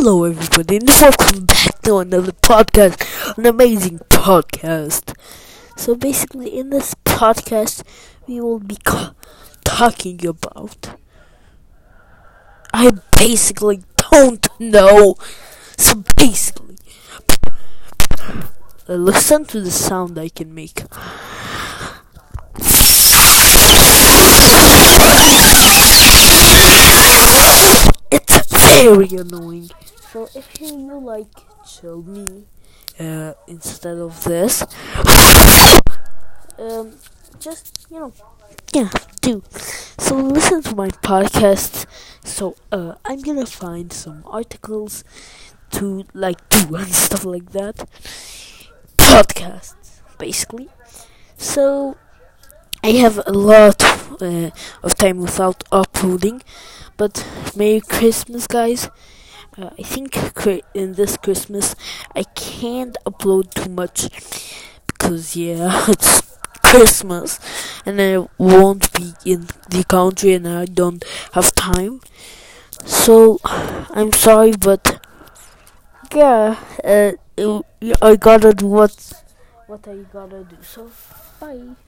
Hello, everybody, and welcome back to another podcast, an amazing podcast. So, basically, in this podcast, we will be talking about. I basically don't know. So, basically, listen to the sound I can make. Very annoying. So if you like chill me uh, instead of this, um, just you know, yeah, do. So listen to my podcast. So uh, I'm gonna find some articles to like do and stuff like that. Podcasts, basically. So I have a lot uh, of time without uploading, but Merry Christmas, guys. Uh, I think in this Christmas I can't upload too much because yeah, it's Christmas and I won't be in the country and I don't have time. So I'm sorry, but yeah, uh, I gotta do what what I gotta do. So bye.